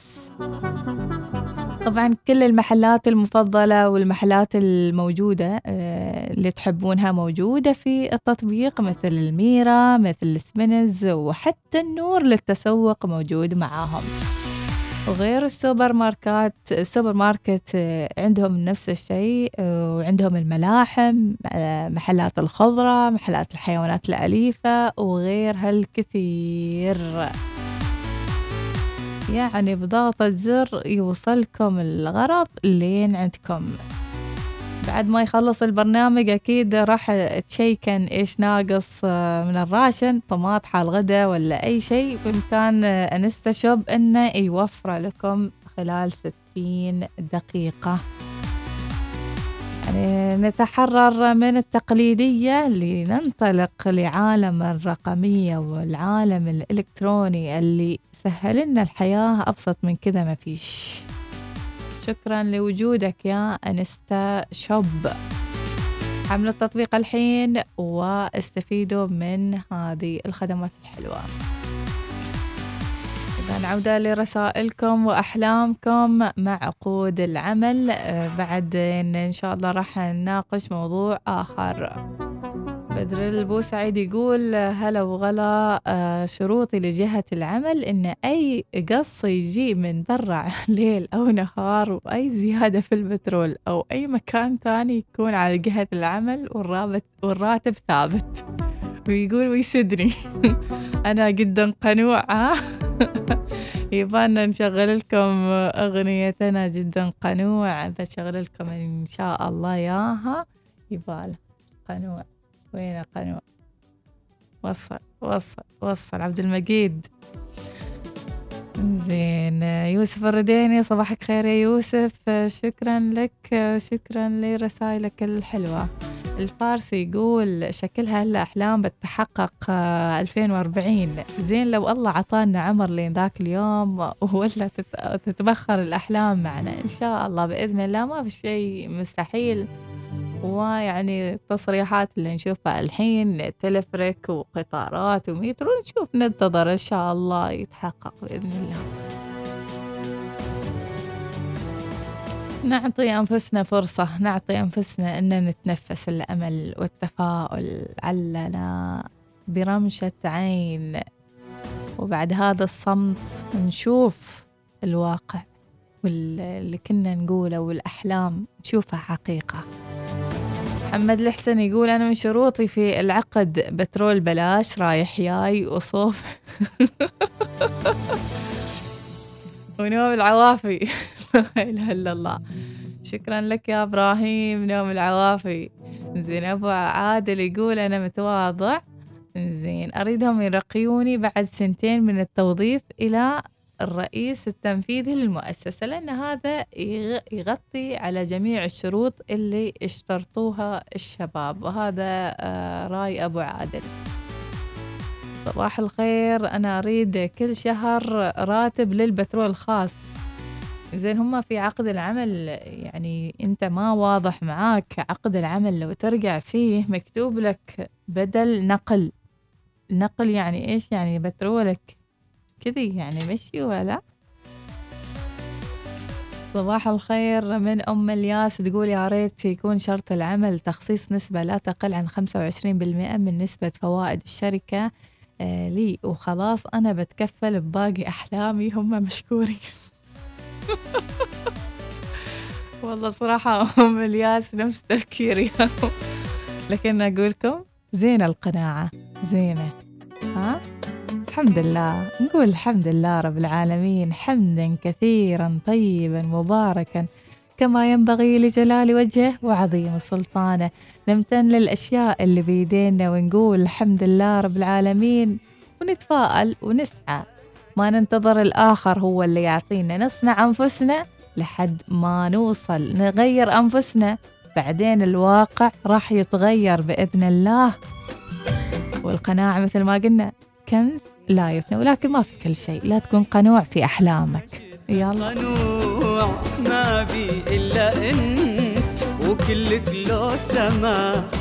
طبعا كل المحلات المفضلة والمحلات الموجودة آه، اللي تحبونها موجودة في التطبيق مثل الميرا مثل السمنز وحتى النور للتسوق موجود معاهم. وغير السوبر ماركات السوبر ماركت آه، عندهم نفس الشيء آه، وعندهم الملاحم آه، محلات الخضرة محلات الحيوانات الأليفة وغيرها الكثير يعني بضغطة زر يوصلكم الغرض لين عندكم. بعد ما يخلص البرنامج أكيد راح تشيكن إيش ناقص آه، من الراشن طماط حال غدا ولا أي شيء بإمكان آه، أنستا شوب إنه يوفره لكم خلال ستين دقيقة. يعني نتحرر من التقليدية لننطلق لعالم الرقمية والعالم الإلكتروني اللي سهل لنا الحياة أبسط من كذا ما فيش. شكرا لوجودك يا أنستا شوب. حملوا التطبيق الحين واستفيدوا من هذه الخدمات الحلوة. إذا عودة لرسائلكم وأحلامكم مع عقود العمل. بعدين إن شاء الله راح نناقش موضوع آخر. بدر البوسعيد يقول هلا وغلا آه، شروطي لجهة العمل إن أي قص يجي من برا ليل أو نهار وأي زيادة في البترول أو أي مكان ثاني يكون على جهة العمل والرابط والراتب ثابت. ويقول ويسدني أنا جدا قنوعة. يبانا نشغل لكم أغنية أنا جدا قنوع بشغل لكم إن شاء الله ياها يبال قنوع وين قنوع وصل وصل وصل. عبد المجيد. زين. يوسف الرديني صباحك خير يا يوسف. شكرا لك شكرا لرسائلك الحلوة. الفارسي يقول شكلها هلا أحلام بتتحقق آه، 2040 زين لو الله عطانا عمر لين ذاك اليوم ولا تت- تتبخر الأحلام معنا. إن شاء الله بإذن الله ما في شيء مستحيل. ويعني التصريحات اللي نشوفها الحين تلفريك وقطارات ومترو نشوف ننتظر إن شاء الله يتحقق بإذن الله. نعطي أنفسنا فرصة نعطي أنفسنا أن نتنفس الأمل والتفاؤل. علنا برمشة عين. وبعد هذا الصمت نشوف الواقع واللي كنا نقوله والأحلام نشوفها حقيقة. محمد الحسن يقول أنا من شروطي في العقد بترول بلاش رايح جاي وصوف. ونوم العوافي. لا إله إلا الله. شكرا لك يا إبراهيم نوم العوافي. زين أبو عادل يقول أنا متواضع. زين أريدهم يرقيوني بعد سنتين من التوظيف إلى الرئيس التنفيذي للمؤسسة لأن هذا يغ- يغطي على جميع الشروط اللي اشترطوها الشباب. وهذا آه، رأي أبو عادل. صباح الخير. أنا أريد كل شهر راتب للبترول الخاص زين هم في عقد العمل يعني أنت ما واضح معاك عقد العمل لو ترجع فيه مكتوب لك بدل نقل. نقل يعني إيش؟ يعني بترولك. كذي يعني مشي ولا؟ صباح الخير من أم الياس تقول يا ريت يكون شرط العمل تخصيص نسبة لا تقل عن 25% من نسبة فوائد الشركة. آه، لي وخلاص أنا بتكفل بباقي أحلامي هم مشكورين. والله صراحة أم الياس نفس تفكيري. لكن أقولكم زين القناعة. زينة. ها؟ الحمد لله. نقول الحمد لله رب العالمين. حمدا كثيرا طيبا مباركا كما ينبغي لجلال وجهه وعظيم سلطانه. نمتن للأشياء اللي بيدينا ونقول الحمد لله رب العالمين. ونتفائل ونسعى. ما ننتظر الآخر هو اللي يعطينا نصنع أنفسنا لحد ما نوصل. نغير أنفسنا. بعدين الواقع راح يتغير بإذن الله. والقناعة مثل ما قلنا كنز لا يفنى ولكن ما في كل شيء. لا تكون قنوع في أحلامك. يلا. قنوع ما بي إلا أنت وكلك لو سمحت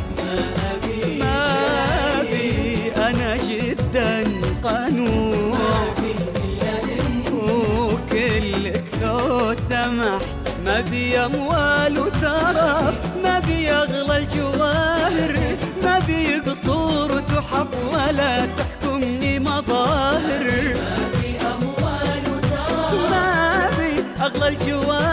ما بي أنا جدا قنوع. وكلك لو سمحت ما بي أموال وترف ما بي أغلى الجواهر بي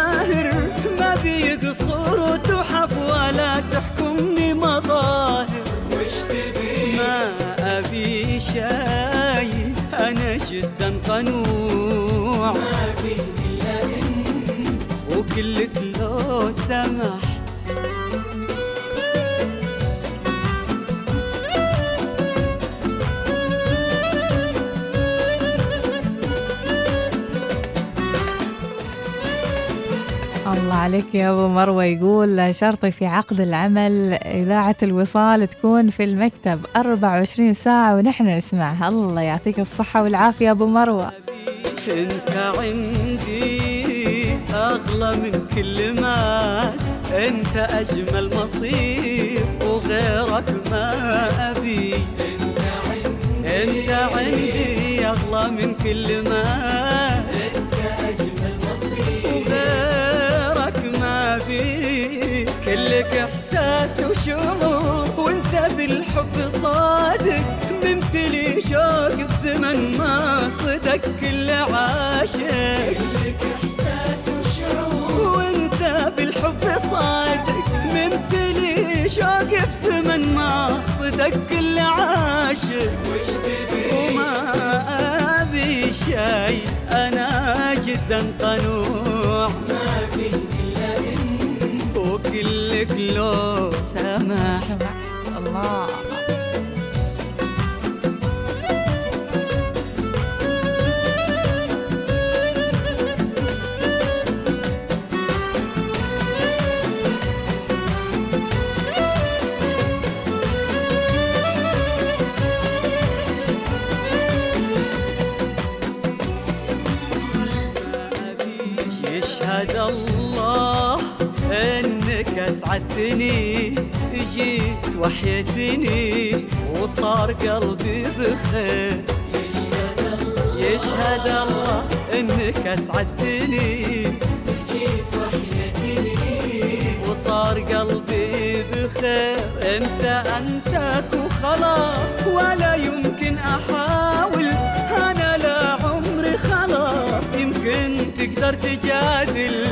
عليك يا أبو مروة. يقول شرطي في عقد العمل إذاعة الوصال تكون في المكتب 24 ساعة ونحن نسمعها. الله يعطيك الصحة والعافية يا أبو مروة. انت عندي أغلى من كل ماس أنت أجمل مصير وغيرك ما أبي. أنت عندي أغلى من كل ماس كلك إحساس وشعور وأنت بالحب صادق. ممتلي شوق في زمن ما صدق كل عاشق. كلك احساس وشعور وأنت بالحب صادق. ممتلي شوق في زمن ما صدق كل عاشق. وش تبي وما أبي شي أنا جدا قنوع. وكلك لو سمح الله. اسعدتني جيت وحيتني وصار قلبي بخير. يشهد الله يشهد الله إنك أسعدتني. جيت وحيتني وصار قلبي بخير. انسى أنساك وخلاص ولا يمكن أحاول. أنا لا عمري خلاص يمكن تقدر تجادل.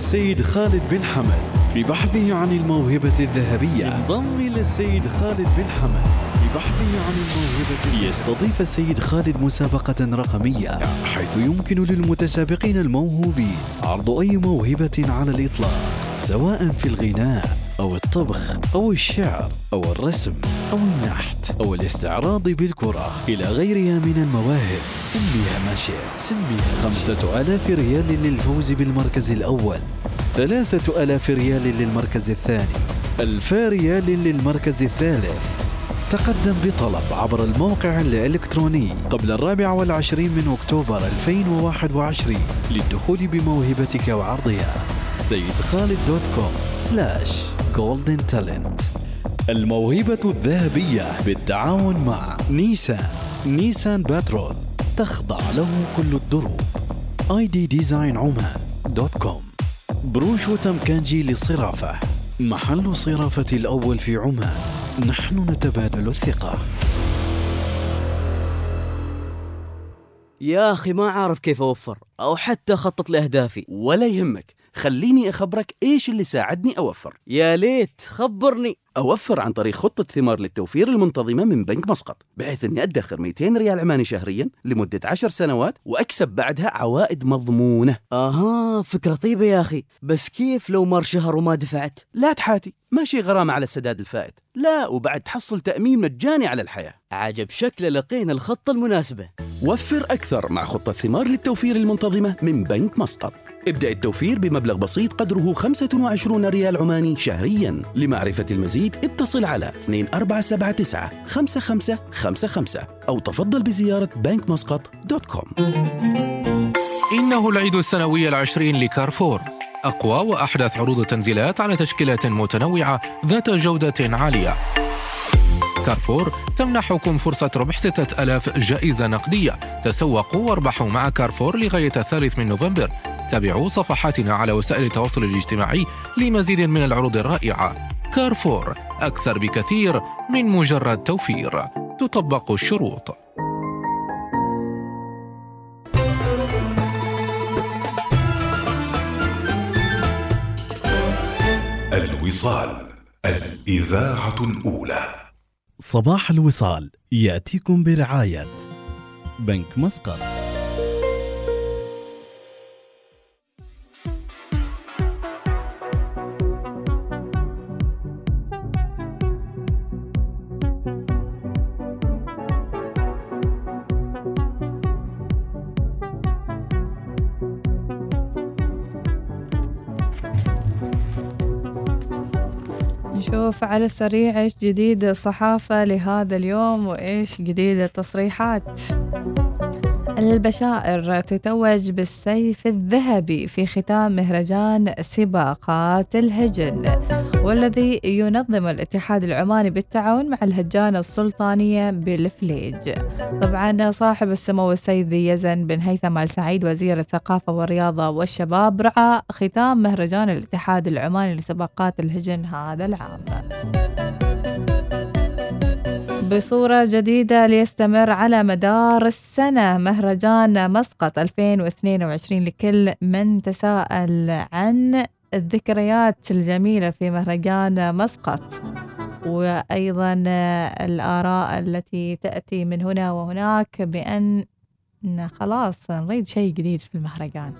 السيد خالد بن حمد في بحثه عن الموهبة الذهبية. إلى السيد خالد بن حمد في بحثه عن الموهبة يستضيف السيد خالد مسابقة رقمية حيث يمكن للمتسابقين الموهوبين عرض أي موهبة على الإطلاق سواء في الغناء أو الطبخ أو الشعر أو الرسم. أو النحت أو الاستعراض بالكرة إلى غيرها من المواهب. سميها ما شئت سميها خمسة ألاف ريال للفوز بالمركز الأول. ثلاثة ألاف ريال للمركز الثاني. ألفا ريال للمركز الثالث. تقدم بطلب عبر الموقع الإلكتروني قبل الرابع والعشرين من أكتوبر 2021 للدخول بموهبتك وعرضها. سيد خالد dot com slash Golden Talent الموهبة الذهبية بالتعاون مع نيسان. نيسان باترول تخضع له كل الدروب. ID Design Oman dot com. بروشوتم كانجي للصرافة محل صرافة الأول في عمان. نحن نتبادل الثقة. يا أخي ما عارف كيف أوفر أو حتى أخطط لأهدافي. ولا يهمك. خليني أخبرك إيش اللي ساعدني أوفر. يا ليت خبرني. أوفر عن طريق خطة ثمار للتوفير المنتظمة من بنك مسقط بحيث أني أدخر 200 ريال عماني شهريا لمدة 10 سنوات وأكسب بعدها عوائد مضمونة. آها فكرة طيبة يا أخي. بس كيف لو مر شهر وما دفعت؟ لا تحاتي ماشي غرامة على السداد الفائت. لا وبعد تحصل تأمين مجاني على الحياة. عجب شكله لقينا الخطة المناسبة. وفر أكثر مع خطة ثمار للتوفير المنتظمة من بنك مسقط. ابدأ التوفير بمبلغ بسيط قدره 25 ريال عماني شهريا لمعرفة المزيد اتصل على 2479 5555 أو تفضل بزيارة com. إنه العيد السنوي العشرين لكارفور. أقوى وأحدث عروض التنزيلات على تشكيلات متنوعة ذات جودة عالية. كارفور تمنحكم فرصة ربح 6000 جائزة نقدية. تسوقوا واربحوا مع كارفور لغاية الثالث من نوفمبر. تابعوا صفحاتنا على وسائل التواصل الاجتماعي لمزيد من العروض الرائعة. كارفور أكثر بكثير من مجرد توفير تطبق الشروط. الوصال الإذاعة الأولى. صباح الوصال يأتيكم برعاية بنك مسقط. على السريع إيش جديد الصحافة لهذا اليوم؟ وإيش جديد التصريحات؟ البشائر تتوج بالسيف الذهبي في ختام مهرجان سباقات الهجن. والذي ينظم الاتحاد العماني بالتعاون مع الهجانة السلطانية بالفليج. طبعا صاحب السمو السيد يزن بن هيثم آل سعيد وزير الثقافة والرياضة والشباب رعى ختام مهرجان الاتحاد العماني لسباقات الهجن هذا العام. بصورة جديدة ليستمر على مدار السنة مهرجان مسقط 2022 لكل من تساءل عن الذكريات الجميلة في مهرجان مسقط وأيضا الآراء التي تأتي من هنا وهناك بأن خلاص نريد شيء جديد في المهرجان.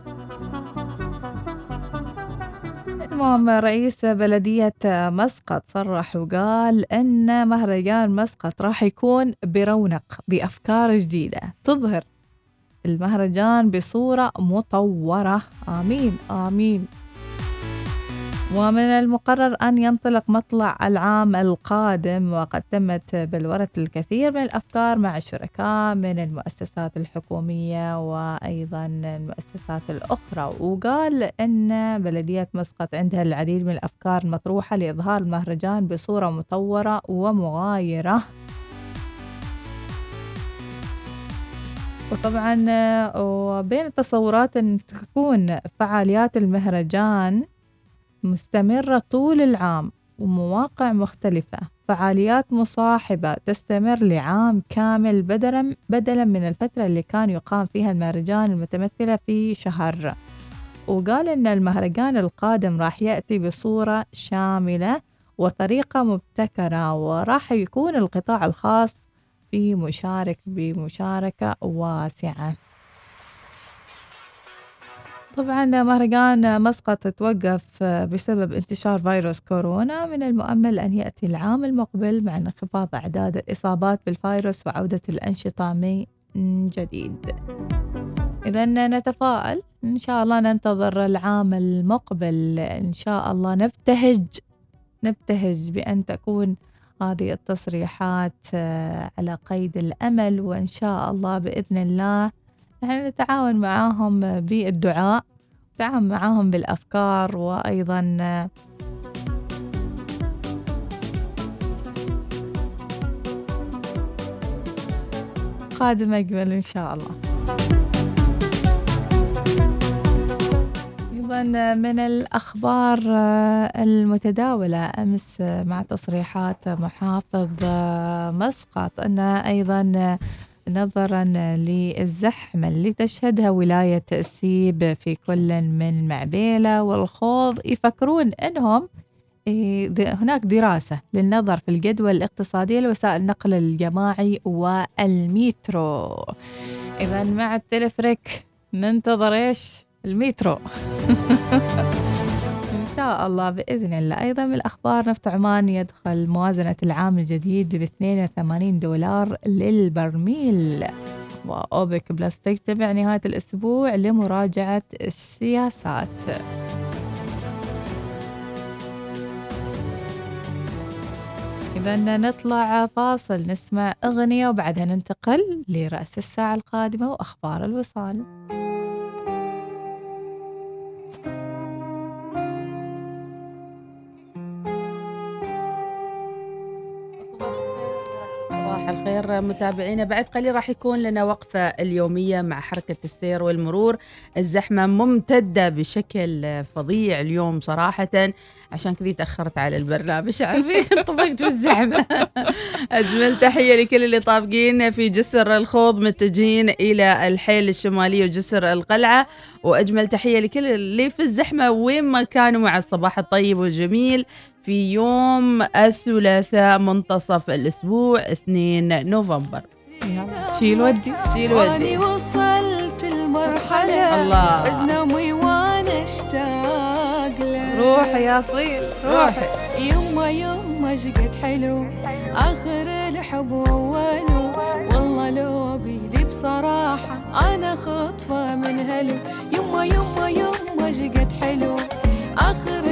المهم رئيس بلدية مسقط صرح وقال أن مهرجان مسقط راح يكون برونق بأفكار جديدة. تظهر المهرجان بصورة مطورة. آمين آمين. ومن المقرر أن ينطلق مطلع العام القادم وقد تمت بلورة الكثير من الأفكار مع الشركاء من المؤسسات الحكومية وأيضا المؤسسات الأخرى. وقال أن بلدية مسقط عندها العديد من الأفكار المطروحة لإظهار المهرجان بصورة مطورة ومغايرة. وطبعا وبين التصورات أن تكون فعاليات المهرجان مستمرة طول العام ومواقع مختلفة. فعاليات مصاحبة تستمر لعام كامل بدلا بدلا من الفترة اللي كان يقام فيها المهرجان المتمثلة في شهر. وقال إن المهرجان القادم راح يأتي بصورة شاملة وطريقة مبتكرة وراح يكون القطاع الخاص في مشارك بمشاركة واسعة. طبعا مهرجان مسقط توقف بسبب انتشار فيروس كورونا. من المؤمل أن يأتي العام المقبل مع انخفاض أعداد الإصابات بالفيروس وعودة الأنشطة من جديد. إذا نتفائل إن شاء الله ننتظر العام المقبل. إن شاء الله نبتهج نبتهج بأن تكون هذه التصريحات على قيد الأمل. وإن شاء الله بإذن الله نحن نتعاون معاهم بالدعاء نتفاعل معاهم بالأفكار وأيضا قادم أجمل إن شاء الله. أيضا من الأخبار المتداولة أمس مع تصريحات محافظ مسقط أن أيضا نظرا للزحمة اللي تشهدها ولاية سيب في كل من معبيلة والخوض يفكرون أنهم إيه، هناك دراسة للنظر في الجدوى الاقتصادية لوسائل النقل الجماعي والميترو. إذا مع التلفريك ننتظر إيش؟ الميترو. إن شاء الله بإذن الله. أيضا من الأخبار نفط عمان يدخل موازنة العام الجديد ب 82 دولار للبرميل. وأوبك بلس تجتمع نهاية الأسبوع لمراجعة السياسات. إذا نطلع فاصل نسمع أغنية وبعدها ننتقل لرأس الساعة القادمة وأخبار الوصال. الخير متابعينا. بعد قليل راح يكون لنا وقفة اليومية مع حركة السير والمرور. الزحمة ممتدة بشكل فظيع اليوم صراحة. عشان كذي تأخرت على البرنامج. عارفين؟ طبقت بالزحمة أجمل تحية لكل اللي طابقين في جسر الخوض متجهين إلى الحيل الشمالي وجسر القلعة. وأجمل تحية لكل اللي في الزحمة وين ما كانوا مع الصباح الطيب والجميل في يوم الثلاثاء منتصف الأسبوع 2 نوفمبر. شيل ودي. شيل واني ودي وصلت المرحلة. الله. بس نومي وأنا اشتاق روحي يا صيل روحي يما يما شقد حلو. آخر الحب واوله والله لو بيدي بصراحة أنا خطفة من هلو. يما يما يما شقد حلو. آخر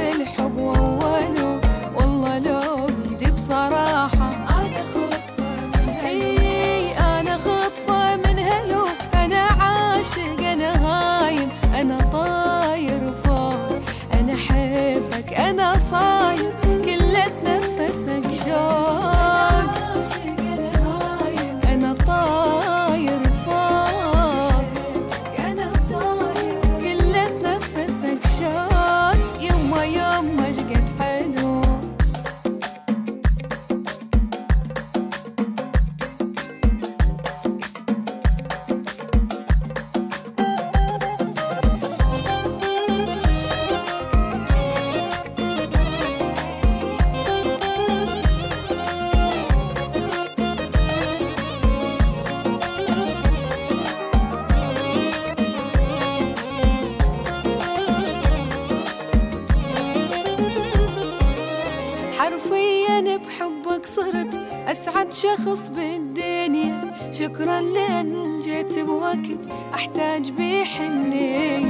شخص بالدنيا شكرا لأن جيت بوقت أحتاج بيه حنية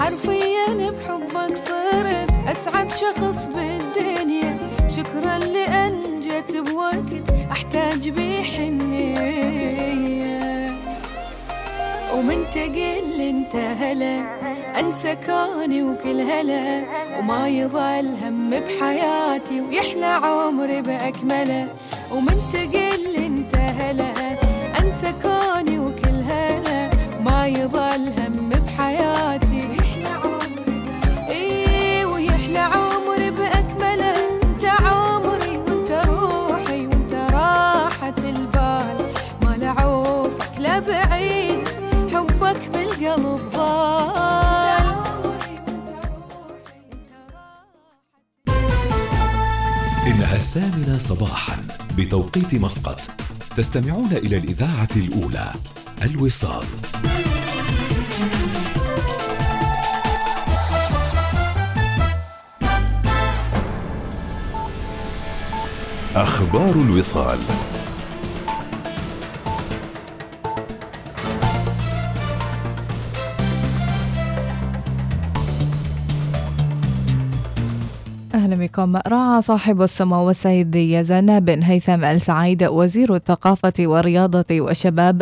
حرفيا بحبك صرت أسعد شخص بالدنيا. شكرا لأن جيت بوقت أحتاج بيه حنية ومن تقل أنت هلا أنسى كوني وكل هلا. وما يضل هم بحياتي ويحلى عمري بأكمله. ومن تقل صباحا بتوقيت مسقط. تستمعون إلى الإذاعة الأولى الوصال. أخبار الوصال. أهلا بكم. صاحب السمو السيد يزن بن هيثم السعيد وزير الثقافة والرياضة والشباب.